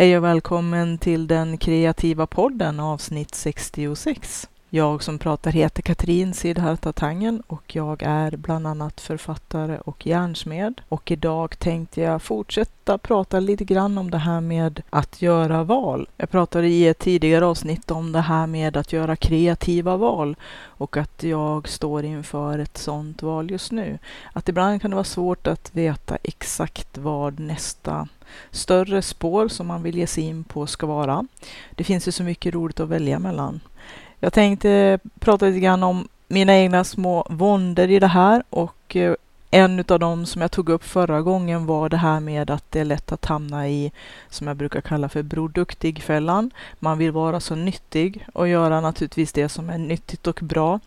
Hej och välkommen till den kreativa podden avsnitt 66. Jag som pratar heter Katrin Sidharta Tangen och jag är bland annat författare och järnsmed. Och idag tänkte jag fortsätta prata lite grann om det här med att göra val. Jag pratade i ett tidigare avsnitt om det här med att göra kreativa val och att jag står inför ett sådant val just nu. Att ibland kan det vara svårt att veta exakt vad nästa större spår som man vill ge sig in på ska vara. Det finns ju så mycket roligt att välja mellan. Jag tänkte prata lite grann om mina egna små våndor i det här och eh, en av dem som jag tog upp förra gången var det här med att det är lätt att hamna i, som jag brukar kalla för Broduktig-fällan. Man vill vara så nyttig och göra naturligtvis det som är nyttigt och bra.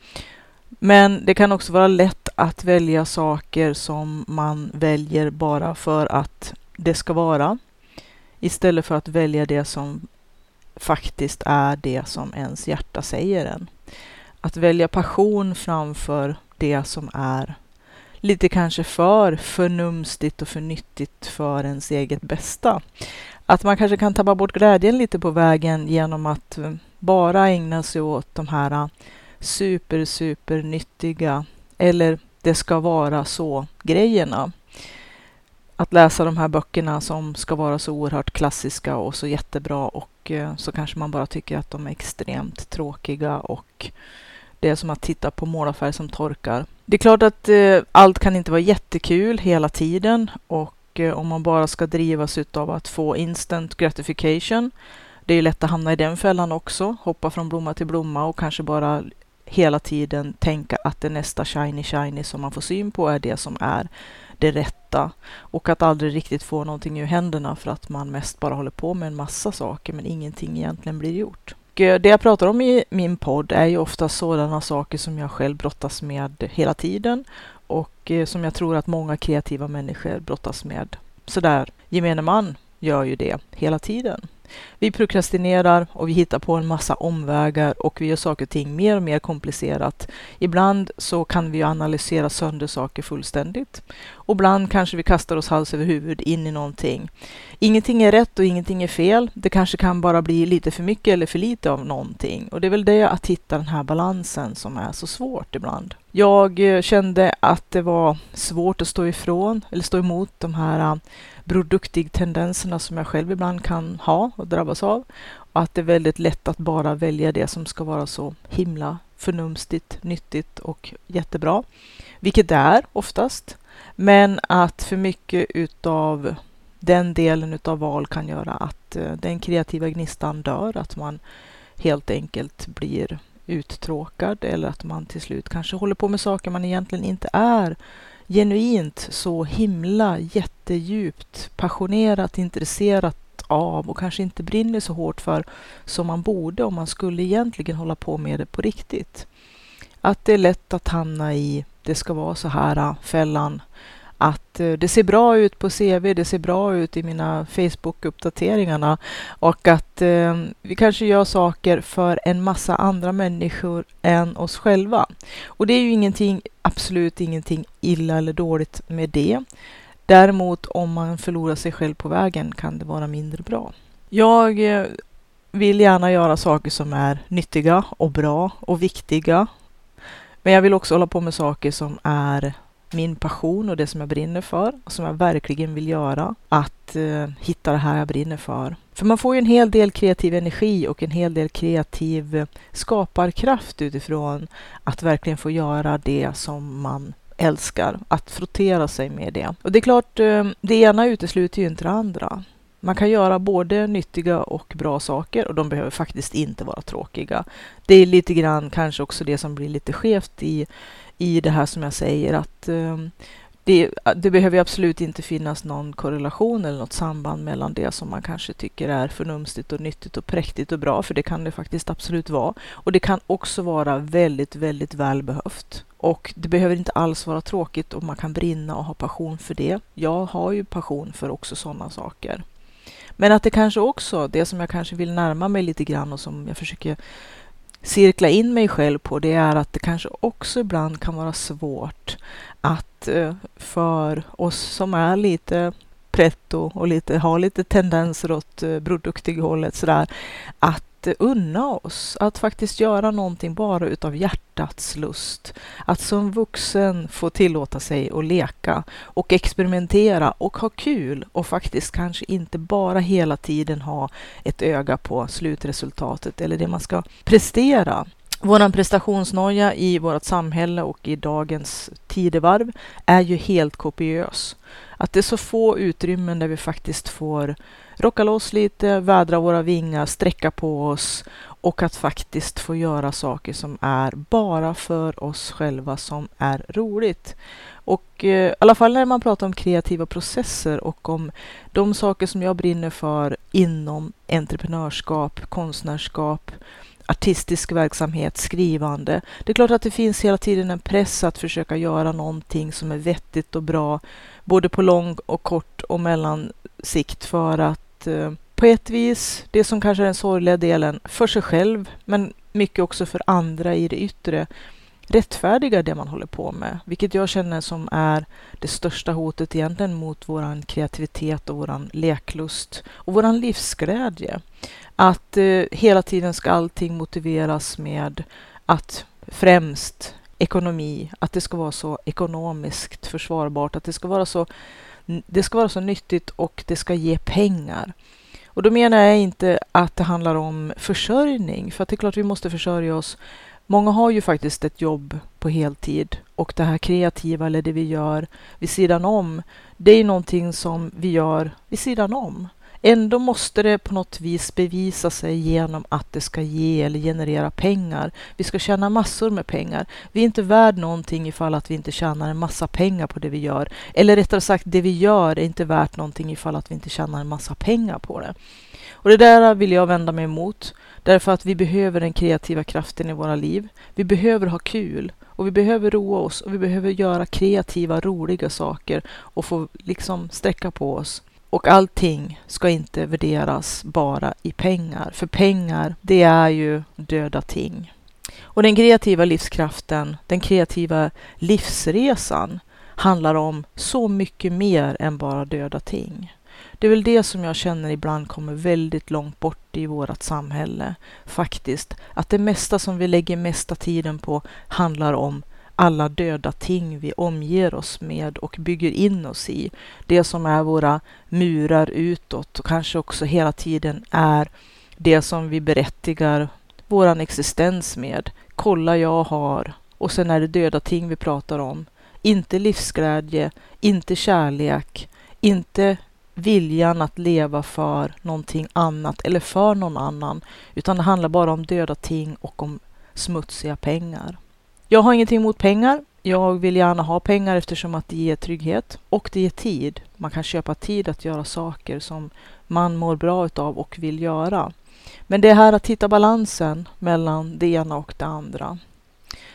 Men det kan också vara lätt att välja saker som man väljer bara för att det ska vara istället för att välja det som faktiskt är det som ens hjärta säger en. Att välja passion framför det som är lite kanske för förnumstigt och för nyttigt för ens eget bästa. Att man kanske kan tappa bort glädjen lite på vägen genom att bara ägna sig åt de här super, super nyttiga eller det ska vara så grejerna att läsa de här böckerna som ska vara så oerhört klassiska och så jättebra och eh, så kanske man bara tycker att de är extremt tråkiga och det är som att titta på målarfärg som torkar. Det är klart att eh, allt kan inte vara jättekul hela tiden och eh, om man bara ska drivas av att få instant gratification. Det är lätt att hamna i den fällan också, hoppa från blomma till blomma och kanske bara hela tiden tänka att det nästa shiny shiny som man får syn på är det som är det rätta och att aldrig riktigt få någonting ur händerna för att man mest bara håller på med en massa saker men ingenting egentligen blir gjort. Eh, det jag pratar om i min podd är ju ofta sådana saker som jag själv brottas med hela tiden och eh, som jag tror att många kreativa människor brottas med. Sådär, gemene man gör ju det hela tiden. Vi prokrastinerar och vi hittar på en massa omvägar och vi gör saker och ting mer och mer komplicerat. Ibland så kan vi analysera sönder saker fullständigt och ibland kanske vi kastar oss hals över huvud in i någonting. Ingenting är rätt och ingenting är fel. Det kanske kan bara bli lite för mycket eller för lite av någonting och det är väl det att hitta den här balansen som är så svårt ibland. Jag eh, kände att det var svårt att stå ifrån eller stå emot de här eh, produktig tendenserna som jag själv ibland kan ha och drabbas av. Och att det är väldigt lätt att bara välja det som ska vara så himla förnumstigt, nyttigt och jättebra. Vilket det är oftast. Men att för mycket utav den delen utav val kan göra att eh, den kreativa gnistan dör, att man helt enkelt blir uttråkad eller att man till slut kanske håller på med saker man egentligen inte är genuint så himla jättedjupt passionerat intresserat av och kanske inte brinner så hårt för som man borde om man skulle egentligen hålla på med det på riktigt. Att det är lätt att hamna i det ska vara så här äh, fällan att äh, det ser bra ut på CV, det ser bra ut i mina Facebook-uppdateringarna och att eh, vi kanske gör saker för en massa andra människor än oss själva. Och det är ju ingenting, absolut ingenting illa eller dåligt med det. Däremot om man förlorar sig själv på vägen kan det vara mindre bra. Jag eh, vill gärna göra saker som är nyttiga och bra och viktiga. Men jag vill också hålla på med saker som är min passion och det som jag brinner för och som jag verkligen vill göra. Att eh, hitta det här jag brinner för. För man får ju en hel del kreativ energi och en hel del kreativ eh, skaparkraft utifrån att verkligen få göra det som man älskar, att frottera sig med det. Och det är klart, eh, det ena utesluter ju inte det andra. Man kan göra både nyttiga och bra saker och de behöver faktiskt inte vara tråkiga. Det är lite grann kanske också det som blir lite skevt i i det här som jag säger att eh, det, det, behöver absolut inte finnas någon korrelation eller något samband mellan det som man kanske tycker är förnumstigt och nyttigt och präktigt och bra, för det kan det faktiskt absolut vara. Och det kan också vara väldigt, väldigt välbehövt. Och det behöver inte alls vara tråkigt och man kan brinna och ha passion för det. Jag har ju passion för också sådana saker. Men att det kanske också, det som jag kanske vill närma mig lite grann och som jag försöker cirkla in mig själv på det är att det kanske också ibland kan vara svårt att eh, för oss som är lite pretto och lite, har lite tendenser åt eh, broduktig-hållet sådär, att inte unna oss att faktiskt göra någonting bara utav hjärtats lust. Att som vuxen få tillåta sig att leka och experimentera och ha kul och faktiskt kanske inte bara hela tiden ha ett öga på slutresultatet eller det man ska prestera. Våran prestationsnoja i vårt samhälle och i dagens tidevarv är ju helt kopiös. Att det är så få utrymmen där vi faktiskt får rocka loss lite, vädra våra vingar, sträcka på oss och att faktiskt få göra saker som är bara för oss själva som är roligt. Och eh, i alla fall när man pratar om kreativa processer och om de saker som jag brinner för inom entreprenörskap, konstnärskap, artistisk verksamhet, skrivande. Det är klart att det finns hela tiden en press att försöka göra någonting som är vettigt och bra, både på lång och kort och mellan sikt för att eh, på ett vis, det som kanske är den sorgliga delen, för sig själv, men mycket också för andra i det yttre, rättfärdiga det man håller på med, vilket jag känner som är det största hotet egentligen mot våran kreativitet och våran leklust och våran livsglädje. Att eh, hela tiden ska allting motiveras med att främst ekonomi, att det ska vara så ekonomiskt försvarbart, att det ska vara så, det ska vara så nyttigt och det ska ge pengar. Och då menar jag inte att det handlar om försörjning, för att det är klart vi måste försörja oss. Många har ju faktiskt ett jobb på heltid och det här kreativa eller det vi gör vid sidan om, det är någonting som vi gör vid sidan om. Ändå måste det på något vis bevisa sig genom att det ska ge eller generera pengar. Vi ska tjäna massor med pengar. Vi är inte värd någonting ifall att vi inte tjänar en massa pengar på det vi gör. Eller rättare sagt, det vi gör är inte värt någonting ifall att vi inte tjänar en massa pengar på det. Och det där vill jag vända mig emot. Därför att vi behöver den kreativa kraften i våra liv. Vi behöver ha kul och vi behöver roa oss och vi behöver göra kreativa, roliga saker och få liksom sträcka på oss. Och allting ska inte värderas bara i pengar, för pengar, det är ju döda ting. Och den kreativa livskraften, den kreativa livsresan handlar om så mycket mer än bara döda ting. Det är väl det som jag känner ibland kommer väldigt långt bort i vårt samhälle. Faktiskt, att det mesta som vi lägger mesta tiden på handlar om alla döda ting vi omger oss med och bygger in oss i. Det som är våra murar utåt och kanske också hela tiden är det som vi berättigar våran existens med. Kolla jag har. Och sen är det döda ting vi pratar om. Inte livsglädje, inte kärlek, inte viljan att leva för någonting annat eller för någon annan, utan det handlar bara om döda ting och om smutsiga pengar. Jag har ingenting emot pengar. Jag vill gärna ha pengar eftersom att det ger trygghet och det ger tid. Man kan köpa tid att göra saker som man mår bra utav och vill göra. Men det är här att hitta balansen mellan det ena och det andra.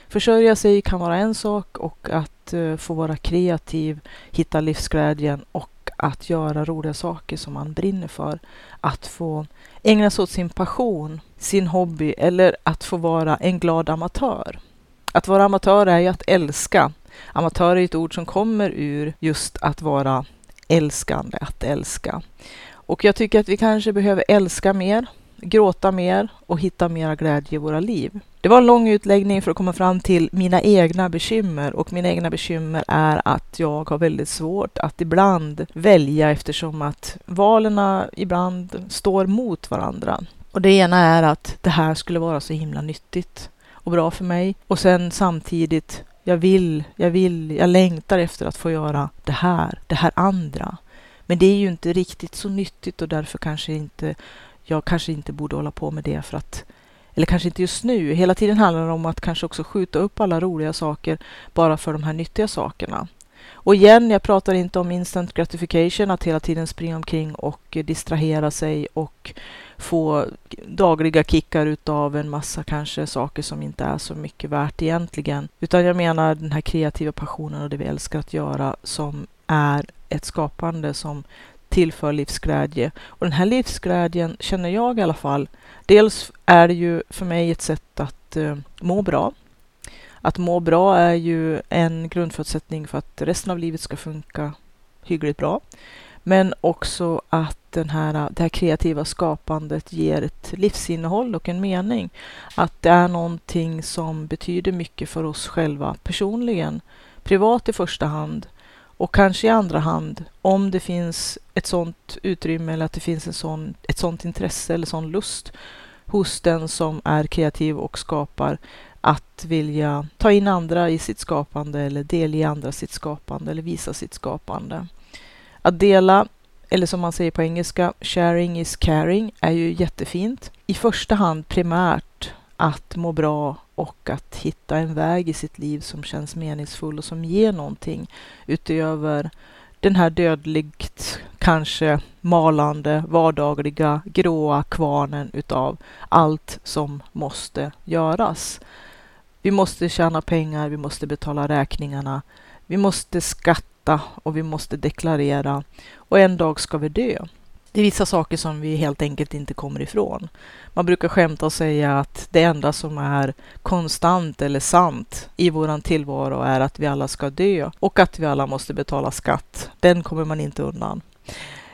Försörja sig kan vara en sak och att eh, få vara kreativ, hitta livsglädjen och att göra roliga saker som man brinner för. Att få ägna sig åt sin passion, sin hobby eller att få vara en glad amatör. Att vara amatör är ju att älska. Amatör är ett ord som kommer ur just att vara älskande, att älska. Och jag tycker att vi kanske behöver älska mer, gråta mer och hitta mera glädje i våra liv. Det var en lång utläggning för att komma fram till mina egna bekymmer och mina egna bekymmer är att jag har väldigt svårt att ibland välja eftersom att valen ibland står mot varandra. Och det ena är att det här skulle vara så himla nyttigt och bra för mig. Och sen samtidigt, jag vill, jag vill, jag längtar efter att få göra det här, det här andra. Men det är ju inte riktigt så nyttigt och därför kanske inte, jag kanske inte borde hålla på med det för att eller kanske inte just nu. Hela tiden handlar det om att kanske också skjuta upp alla roliga saker bara för de här nyttiga sakerna. Och igen, jag pratar inte om instant gratification, att hela tiden springa omkring och distrahera sig och få dagliga kickar utav en massa kanske saker som inte är så mycket värt egentligen. Utan jag menar den här kreativa passionen och det vi älskar att göra som är ett skapande som tillför livsglädje. Och den här livsglädjen känner jag i alla fall. Dels är det ju för mig ett sätt att eh, må bra. Att må bra är ju en grundförutsättning för att resten av livet ska funka hyggligt bra. Men också att den här, det här kreativa skapandet ger ett livsinnehåll och en mening. Att det är någonting som betyder mycket för oss själva personligen, privat i första hand och kanske i andra hand om det finns ett sådant utrymme eller att det finns en sån, ett sådant intresse eller sån lust hos den som är kreativ och skapar att vilja ta in andra i sitt skapande eller delge andra sitt skapande eller visa sitt skapande. Att dela, eller som man säger på engelska, sharing is caring, är ju jättefint. I första hand primärt att må bra och att hitta en väg i sitt liv som känns meningsfull och som ger någonting utöver den här dödligt, kanske malande, vardagliga, gråa kvarnen utav allt som måste göras. Vi måste tjäna pengar, vi måste betala räkningarna, vi måste skatta och vi måste deklarera och en dag ska vi dö. Det är vissa saker som vi helt enkelt inte kommer ifrån. Man brukar skämta och säga att det enda som är konstant eller sant i våran tillvaro är att vi alla ska dö och att vi alla måste betala skatt. Den kommer man inte undan.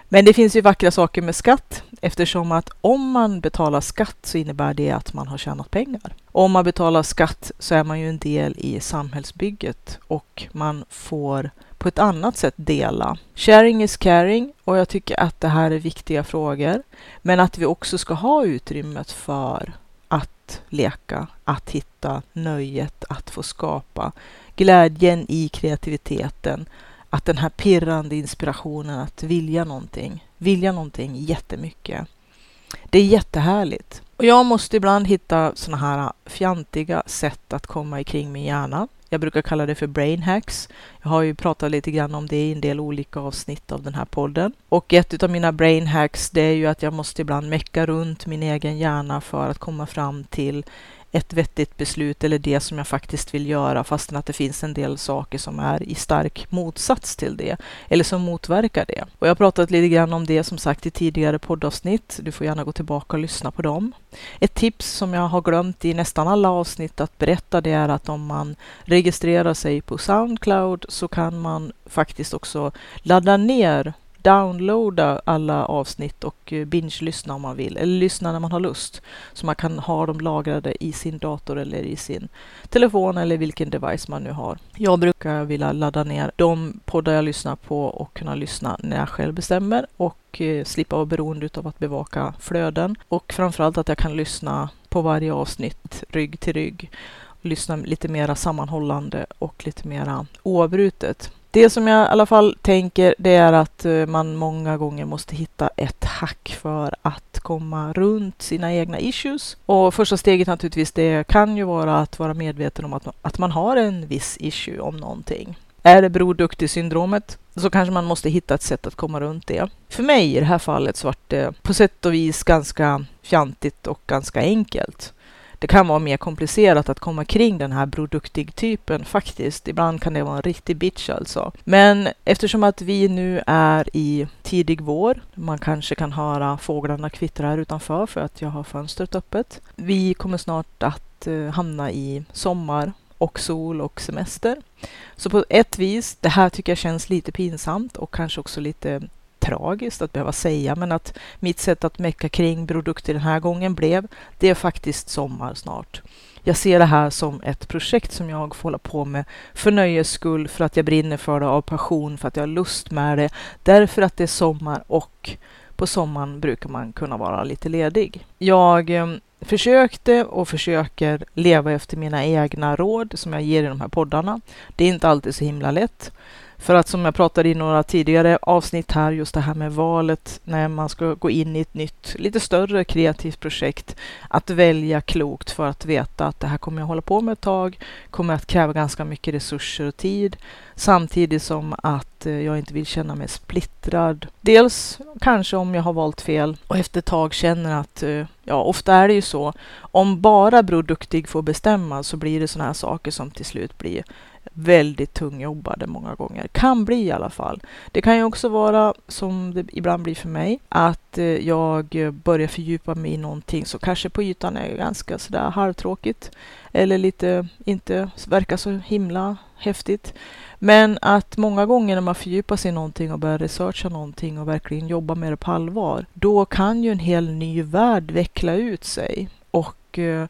Men det finns ju vackra saker med skatt eftersom att om man betalar skatt så innebär det att man har tjänat pengar. Om man betalar skatt så är man ju en del i samhällsbygget och man får på ett annat sätt dela. Sharing is caring och jag tycker att det här är viktiga frågor. Men att vi också ska ha utrymmet för att leka, att hitta nöjet, att få skapa glädjen i kreativiteten. Att den här pirrande inspirationen att vilja någonting, vilja någonting jättemycket. Det är jättehärligt. Och jag måste ibland hitta sådana här fjantiga sätt att komma ikring min hjärna. Jag brukar kalla det för brain hacks. Jag har ju pratat lite grann om det i en del olika avsnitt av den här podden. Och ett av mina brain hacks det är ju att jag måste ibland mecka runt min egen hjärna för att komma fram till ett vettigt beslut eller det som jag faktiskt vill göra fastän att det finns en del saker som är i stark motsats till det eller som motverkar det. Och jag har pratat lite grann om det som sagt i tidigare poddavsnitt. Du får gärna gå tillbaka och lyssna på dem. Ett tips som jag har glömt i nästan alla avsnitt att berätta det är att om man registrerar sig på Soundcloud så kan man faktiskt också ladda ner downloada alla avsnitt och eh, binge-lyssna om man vill, eller lyssna när man har lust. Så man kan ha dem lagrade i sin dator eller i sin telefon eller vilken device man nu har. Jag brukar vilja ladda ner de poddar jag lyssnar på och kunna lyssna när jag själv bestämmer och eh, slippa vara beroende av att bevaka flöden. Och framförallt att jag kan lyssna på varje avsnitt rygg till rygg. Lyssna lite mera sammanhållande och lite mera oavbrutet. Det som jag i alla fall tänker det är att eh, man många gånger måste hitta ett hack för att komma runt sina egna issues. Och första steget naturligtvis det kan ju vara att vara medveten om att, att man har en viss issue om någonting. Är det Bror Duktig-syndromet så kanske man måste hitta ett sätt att komma runt det. För mig i det här fallet så var det på sätt och vis ganska fjantigt och ganska enkelt det kan vara mer komplicerat att komma kring den här produktig-typen faktiskt. Ibland kan det vara en riktig bitch alltså. Men eftersom att vi nu är i tidig vår, man kanske kan höra fåglarna kvittra här utanför för att jag har fönstret öppet. Vi kommer snart att eh, hamna i sommar och sol och semester. Så på ett vis, det här tycker jag känns lite pinsamt och kanske också lite tragiskt att behöva säga, men att mitt sätt att mecka kring produkter den här gången blev, det är faktiskt sommar snart. Jag ser det här som ett projekt som jag får hålla på med för nöjes skull, för att jag brinner för det av passion, för att jag har lust med det, därför att det är sommar och på sommaren brukar man kunna vara lite ledig. Jag eh, försökte och försöker leva efter mina egna råd som jag ger i de här poddarna. Det är inte alltid så himla lätt. För att som jag pratade i några tidigare avsnitt här, just det här med valet när man ska gå in i ett nytt, lite större kreativt projekt, att välja klokt för att veta att det här kommer jag hålla på med ett tag, kommer att kräva ganska mycket resurser och tid, samtidigt som att eh, jag inte vill känna mig splittrad. Dels kanske om jag har valt fel och efter ett tag känner att, eh, ja, ofta är det ju så, om bara Bror Duktig får bestämma så blir det sådana här saker som till slut blir väldigt tungjobbade många gånger. Kan bli i alla fall. Det kan ju också vara, som det ibland blir för mig, att eh, jag börjar fördjupa mig i någonting som kanske på ytan är ganska sådär halvtråkigt eller lite inte verkar så himla häftigt. Men att många gånger när man fördjupar sig i någonting och börjar researcha någonting och verkligen jobba med det på allvar, då kan ju en hel ny värld veckla ut sig. Och eh,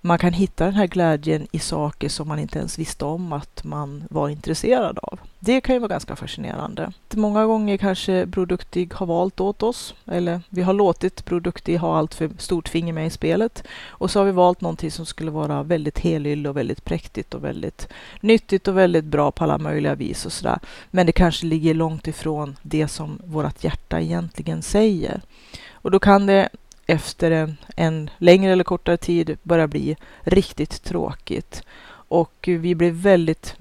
man kan hitta den här glädjen i saker som man inte ens visste om att man var intresserad av. Det kan ju vara ganska fascinerande. Många gånger kanske Produktig har valt åt oss, eller vi har låtit Produktig ha allt för stort finger med i spelet. Och så har vi valt någonting som skulle vara väldigt helyll och väldigt präktigt och väldigt nyttigt och väldigt bra på alla möjliga vis och sådär. Men det kanske ligger långt ifrån det som vårt hjärta egentligen säger. Och då kan det efter en, en längre eller kortare tid börjar bli riktigt tråkigt. Och vi blir väldigt,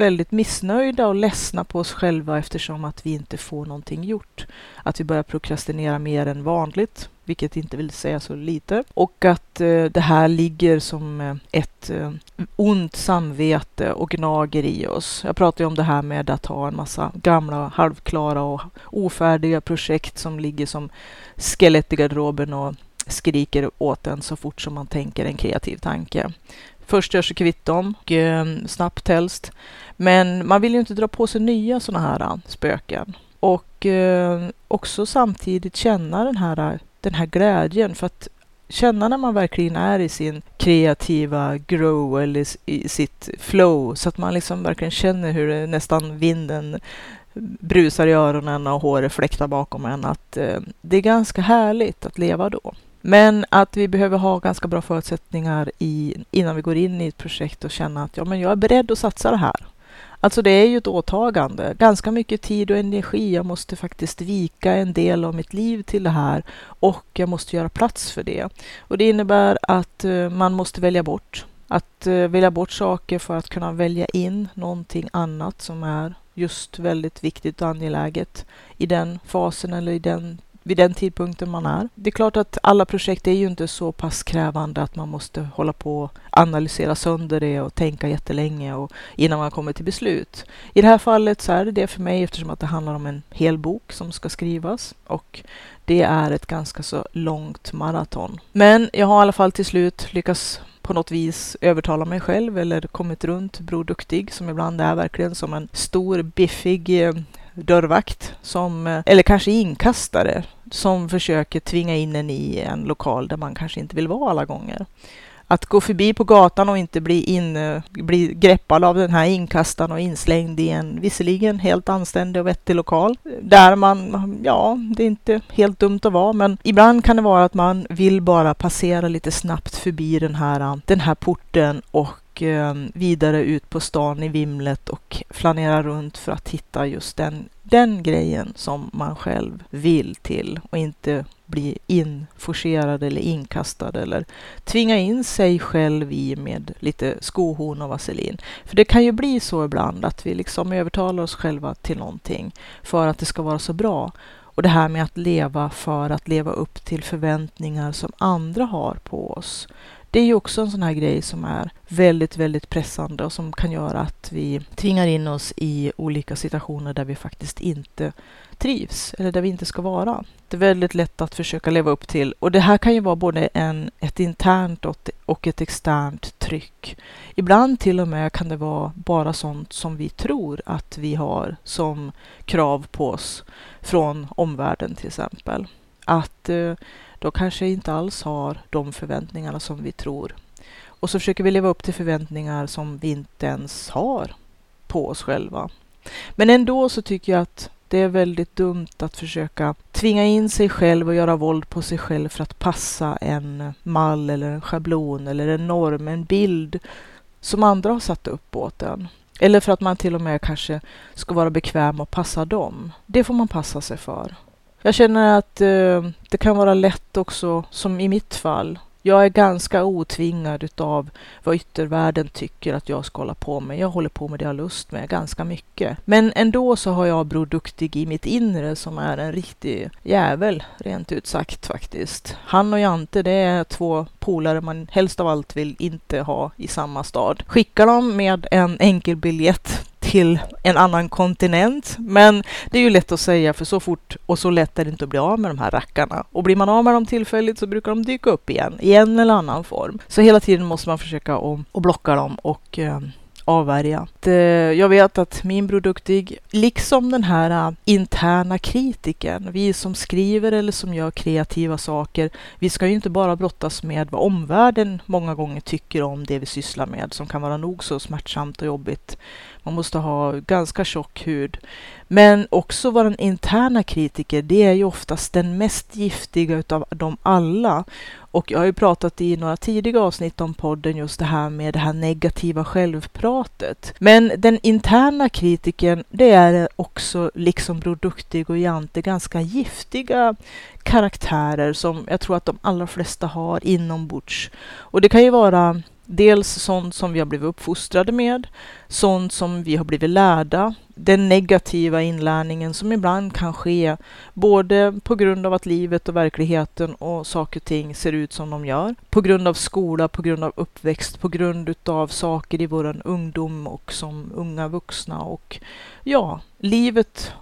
väldigt missnöjda och ledsna på oss själva eftersom att vi inte får någonting gjort. Att vi börjar prokrastinera mer än vanligt, vilket inte vill säga så lite. Och att eh, det här ligger som eh, ett eh, ont samvete och gnager i oss. Jag pratar ju om det här med att ha en massa gamla, halvklara och ofärdiga projekt som ligger som skelett i garderoben och skriker åt en så fort som man tänker en kreativ tanke. Först gör sig kvitt dem, och, eh, snabbt helst. Men man vill ju inte dra på sig nya sådana här eh, spöken. Och eh, också samtidigt känna den här, eh, den här glädjen. För att känna när man verkligen är i sin kreativa grow eller i sitt flow så att man liksom verkligen känner hur det nästan vinden brusar i öronen och håret fläktar bakom en. Att eh, det är ganska härligt att leva då. Men att vi behöver ha ganska bra förutsättningar i, innan vi går in i ett projekt och känna att ja, men jag är beredd att satsa det här. Alltså det är ju ett åtagande, ganska mycket tid och energi. Jag måste faktiskt vika en del av mitt liv till det här och jag måste göra plats för det. Och det innebär att eh, man måste välja bort. Att eh, välja bort saker för att kunna välja in någonting annat som är just väldigt viktigt och angeläget i den fasen eller i den vid den tidpunkten man är. Det är klart att alla projekt är ju inte så pass krävande att man måste hålla på och analysera sönder det och tänka jättelänge och innan man kommer till beslut. I det här fallet så är det det för mig eftersom att det handlar om en hel bok som ska skrivas och det är ett ganska så långt maraton. Men jag har i alla fall till slut lyckats på något vis övertala mig själv eller kommit runt Bror Duktig som ibland är verkligen som en stor biffig eh, dörrvakt som, eh, eller kanske inkastare som försöker tvinga in en i en lokal där man kanske inte vill vara alla gånger. Att gå förbi på gatan och inte bli, in, eh, bli greppad av den här inkastaren och inslängd i en visserligen helt anständig och vettig lokal där man, ja, det är inte helt dumt att vara, men ibland kan det vara att man vill bara passera lite snabbt förbi den här, den här porten och och eh, vidare ut på stan i vimlet och flanera runt för att hitta just den, den grejen som man själv vill till och inte bli inforcerad eller inkastad eller tvinga in sig själv i med lite skohorn och vaselin. För det kan ju bli så ibland att vi liksom övertalar oss själva till någonting för att det ska vara så bra. Och det här med att leva för att leva upp till förväntningar som andra har på oss. Det är ju också en sån här grej som är väldigt, väldigt pressande och som kan göra att vi tvingar in oss i olika situationer där vi faktiskt inte trivs eller där vi inte ska vara. Det är väldigt lätt att försöka leva upp till och det här kan ju vara både en, ett internt och ett externt tryck. Ibland till och med kan det vara bara sånt som vi tror att vi har som krav på oss från omvärlden till exempel. Att eh, de kanske inte alls har de förväntningarna som vi tror. Och så försöker vi leva upp till förväntningar som vi inte ens har på oss själva. Men ändå så tycker jag att det är väldigt dumt att försöka tvinga in sig själv och göra våld på sig själv för att passa en mall eller en schablon eller en norm, en bild som andra har satt upp åt en. Eller för att man till och med kanske ska vara bekväm och passa dem. Det får man passa sig för. Jag känner att eh, det kan vara lätt också, som i mitt fall, Jag är ganska otvingad utav vad yttervärlden tycker att jag ska hålla på med. Jag håller på med det jag har lust med ganska mycket. Men ändå så har jag Bror Duktig i mitt inre som är en riktig jävel, rent ut sagt faktiskt. Han och Jante, det är två polare man helst av allt vill inte ha i samma stad. Skicka dem med en enkel biljett till en annan kontinent. Men det är ju lätt att säga för så fort och så lätt är det inte att bli av med de här rackarna. Och blir man av med dem tillfälligt så brukar de dyka upp igen i en eller annan form. Så hela tiden måste man försöka att blocka dem och ehm, eh, avvärja. Jag vet att min produktig, liksom den här eh, interna kritiken, vi som skriver eller som gör kreativa saker, vi ska ju inte bara brottas med vad omvärlden många gånger tycker om det vi sysslar med, som kan vara nog så smärtsamt och jobbigt. Man måste ha ganska tjock hud. Men också vår interna kritiker, det är ju oftast den mest giftiga utav dem alla. Och jag har ju pratat i några tidiga avsnitt om podden just det här med det här negativa självpratet. Men den interna kritiken, det är också liksom Bror Duktig och Jante ganska giftiga karaktärer som jag tror att de allra flesta har inombords. Och det kan ju vara Dels sånt som vi har blivit uppfostrade med, sånt som vi har blivit lärda, den negativa inlärningen som ibland kan ske både på grund av att livet och verkligheten och saker och ting ser ut som de gör, på grund av skola, på grund av uppväxt, på grund av saker i vår ungdom och som unga vuxna och ja, livet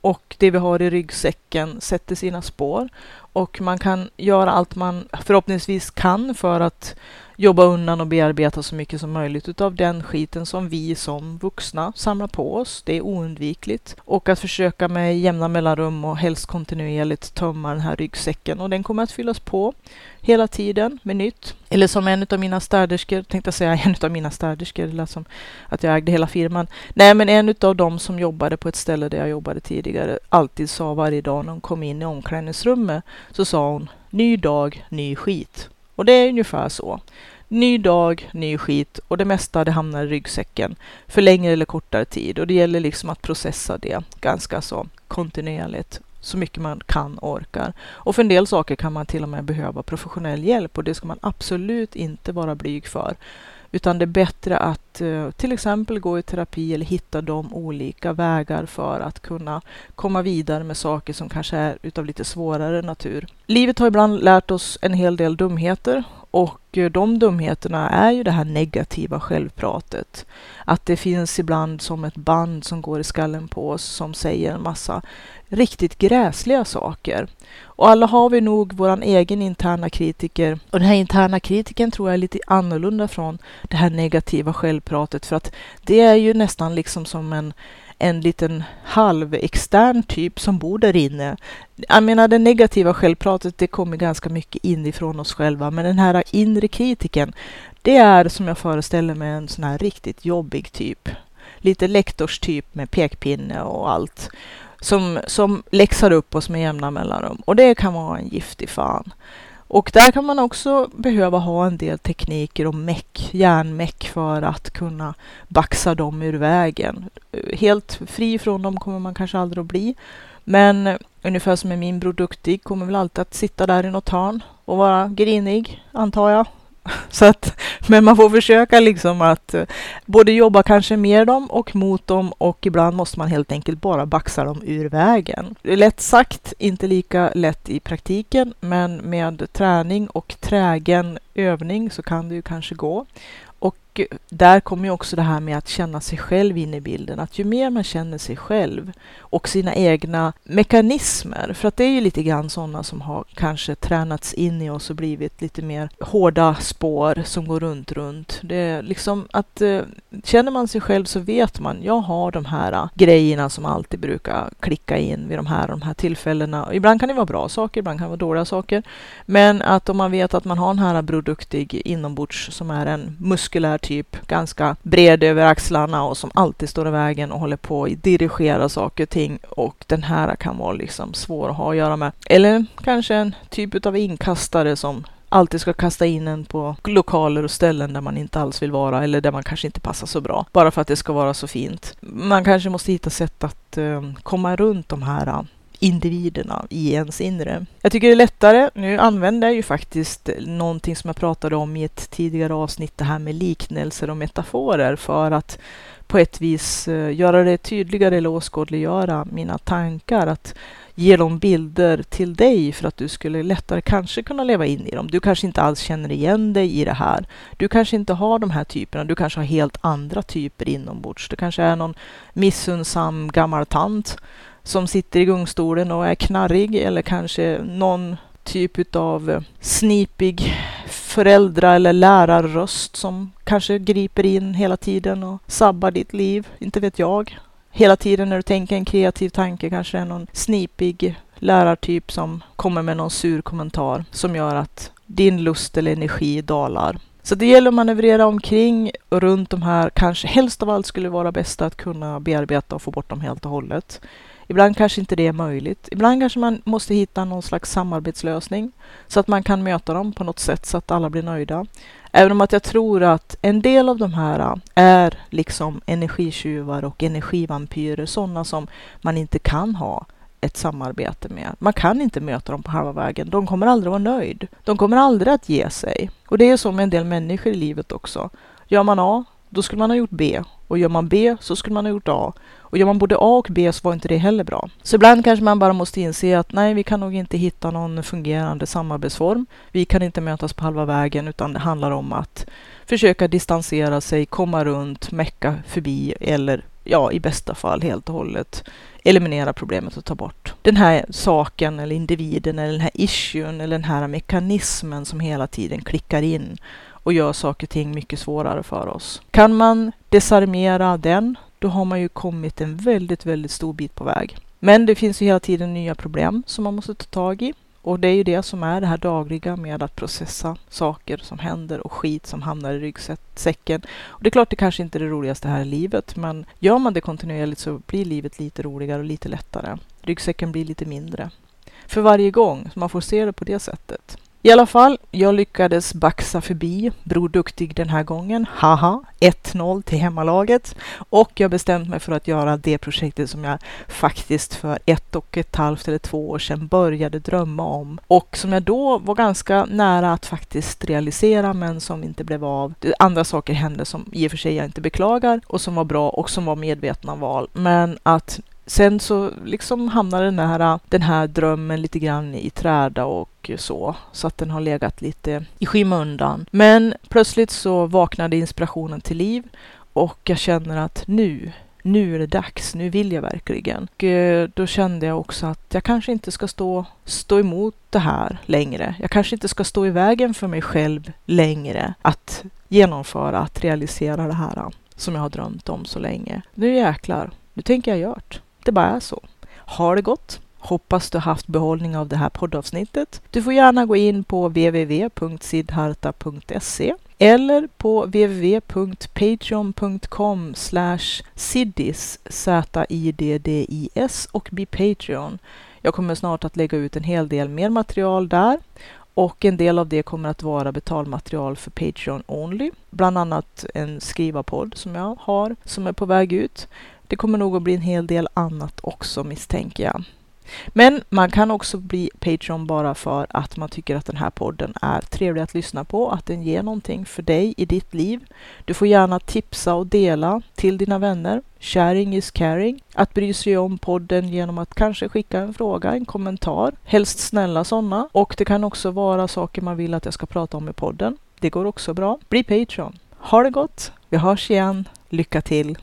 och det vi har i ryggsäcken sätter sina spår. Och man kan göra allt man förhoppningsvis kan för att jobba undan och bearbeta så mycket som möjligt utav den skiten som vi som vuxna samlar på oss. Det är oundvikligt. Och att försöka med jämna mellanrum och helst kontinuerligt tömma den här ryggsäcken. Och den kommer att fyllas på hela tiden med nytt. Eller som en av mina städerskor, tänkte jag säga en av mina städerskor, det lät som att jag ägde hela firman. Nej, men en av dem som jobbade på ett ställe där jag jobbade tidigare alltid sa varje dag när hon kom in i omklädningsrummet så sa hon ny dag, ny skit. Och det är ungefär så. Ny dag, ny skit och det mesta det hamnar i ryggsäcken för längre eller kortare tid och det gäller liksom att processa det ganska så kontinuerligt så mycket man kan och orkar. Och för en del saker kan man till och med behöva professionell hjälp och det ska man absolut inte vara blyg för. Utan det är bättre att eh, till exempel gå i terapi eller hitta de olika vägar för att kunna komma vidare med saker som kanske är utav lite svårare natur. Livet har ibland lärt oss en hel del dumheter och eh, de dumheterna är ju det här negativa självpratet. Att det finns ibland som ett band som går i skallen på oss som säger en massa riktigt gräsliga saker. Och alla har vi nog våran egen interna kritiker. Och den här interna kritiken tror jag är lite annorlunda från det här negativa självpratet för att det är ju nästan liksom som en en liten halvextern typ som bor där inne. Jag menar det negativa självpratet det kommer ganska mycket inifrån oss själva men den här inre kritiken det är som jag föreställer mig en sån här riktigt jobbig typ. Lite lektorstyp med pekpinne och allt som, som läxar upp oss med jämna mellanrum. Och det kan vara en giftig fan. Och där kan man också behöva ha en del tekniker och meck, järnmeck för att kunna baxa dem ur vägen. Helt fri från dem kommer man kanske aldrig att bli. Men ungefär som med min Bror Duktig kommer väl alltid att sitta där i något hörn och vara grinig, antar jag. Så att, men man får försöka liksom att eh, både jobba kanske med dem och mot dem och ibland måste man helt enkelt bara baxa dem ur vägen. Lätt sagt, inte lika lätt i praktiken, men med träning och trägen övning så kan det ju kanske gå. Och där kommer ju också det här med att känna sig själv in i bilden. Att ju mer man känner sig själv och sina egna mekanismer, för att det är ju lite grann sådana som har kanske tränats in i oss och blivit lite mer hårda spår som går runt, runt. Det är liksom att eh, känner man sig själv så vet man, jag har de här eh, grejerna som alltid brukar klicka in vid de här, de här tillfällena. Ibland kan det vara bra saker, ibland kan det vara dåliga saker. Men att om man vet att man har den här produktig inombords som är en muskulär typ, ganska bred över axlarna och som alltid står i vägen och håller på att dirigera saker och ting. Och den här kan vara liksom svår att ha att göra med. Eller kanske en typ av inkastare som alltid ska kasta in en på lokaler och ställen där man inte alls vill vara eller där man kanske inte passar så bra. Bara för att det ska vara så fint. Man kanske måste hitta sätt att eh, komma runt de här individerna i ens inre. Jag tycker det är lättare, nu använder jag ju faktiskt någonting som jag pratade om i ett tidigare avsnitt, det här med liknelser och metaforer för att på ett vis eh, göra det tydligare eller åskådliggöra mina tankar. Att ge dem bilder till dig för att du skulle lättare kanske kunna leva in i dem. Du kanske inte alls känner igen dig i det här. Du kanske inte har de här typerna. Du kanske har helt andra typer inombords. Det kanske är någon missunnsam gammal tant som sitter i gungstolen och är knarrig eller kanske någon typ av eh, snipig föräldra eller lärarröst som kanske griper in hela tiden och sabbar ditt liv. Inte vet jag. Hela tiden när du tänker en kreativ tanke kanske det är någon snipig lärartyp som kommer med någon sur kommentar som gör att din lust eller energi dalar. Så det gäller att manövrera omkring och runt de här, kanske helst av allt skulle vara bäst att kunna bearbeta och få bort dem helt och hållet. Ibland kanske inte det är möjligt. Ibland kanske man måste hitta någon slags samarbetslösning så att man kan möta dem på något sätt så att alla blir nöjda. Även om att jag tror att en del av de här äh, är liksom energitjuvar och energivampyrer, sådana som man inte kan ha ett samarbete med. Man kan inte möta dem på halva vägen. De kommer aldrig vara nöjd. De kommer aldrig att ge sig. Och det är så med en del människor i livet också. Gör man A, då skulle man ha gjort B. Och gör man B så skulle man ha gjort A. Och gör man både A och B så var inte det heller bra. Så ibland kanske man bara måste inse att nej, vi kan nog inte hitta någon fungerande samarbetsform. Vi kan inte mötas på halva vägen utan det handlar om att försöka distansera sig, komma runt, mecka förbi eller ja, i bästa fall helt och hållet eliminera problemet och ta bort den här saken eller individen eller den här issuen eller den här mekanismen som hela tiden klickar in och gör saker och ting mycket svårare för oss. Kan man desarmera den, då har man ju kommit en väldigt, väldigt stor bit på väg. Men det finns ju hela tiden nya problem som man måste ta tag i. Och det är ju det som är det här dagliga med att processa saker som händer och skit som hamnar i ryggsäcken. Och det är klart, det kanske inte är det roligaste här i livet, men gör man det kontinuerligt så blir livet lite roligare och lite lättare. Ryggsäcken blir lite mindre. För varje gång, så man får se det på det sättet. I alla fall, jag lyckades baxa förbi Bror Duktig den här gången. Haha, 1-0 till hemmalaget. Och jag bestämt mig för att göra det projektet som jag faktiskt för ett och ett halvt eller två år sedan började drömma om. Och som jag då var ganska nära att faktiskt realisera, men som inte blev av. Andra saker hände som i och för sig jag inte beklagar och som var bra och som var medvetna val. Men att sen så liksom hamnade den här, den här drömmen lite grann i träda och så, så att den har legat lite i skymundan. Men plötsligt så vaknade inspirationen till liv och jag känner att nu, nu är det dags, nu vill jag verkligen. Och eh, då kände jag också att jag kanske inte ska stå, stå emot det här längre. Jag kanske inte ska stå i vägen för mig själv längre att genomföra, att realisera det här eh, som jag har drömt om så länge. Nu jäklar, nu tänker jag gjort det bara är så. Ha det gott! Hoppas du haft behållning av det här poddavsnittet. Du får gärna gå in på www.sidharta.se eller på www.patreon.com siddis, Z-I-D-D-I-S och bli Patreon. Jag kommer snart att lägga ut en hel del mer material där och en del av det kommer att vara betalmaterial för Patreon Only. Bland annat en skrivarpodd som jag har som är på väg ut. Det kommer nog att bli en hel del annat också misstänker jag. Men man kan också bli Patreon bara för att man tycker att den här podden är trevlig att lyssna på, att den ger någonting för dig i ditt liv. Du får gärna tipsa och dela till dina vänner. Sharing is caring. Att bry sig om podden genom att kanske skicka en fråga, en kommentar, helst snälla sådana. Och det kan också vara saker man vill att jag ska prata om i podden. Det går också bra. Bli Patreon. Ha det gott! Vi hörs igen. Lycka till!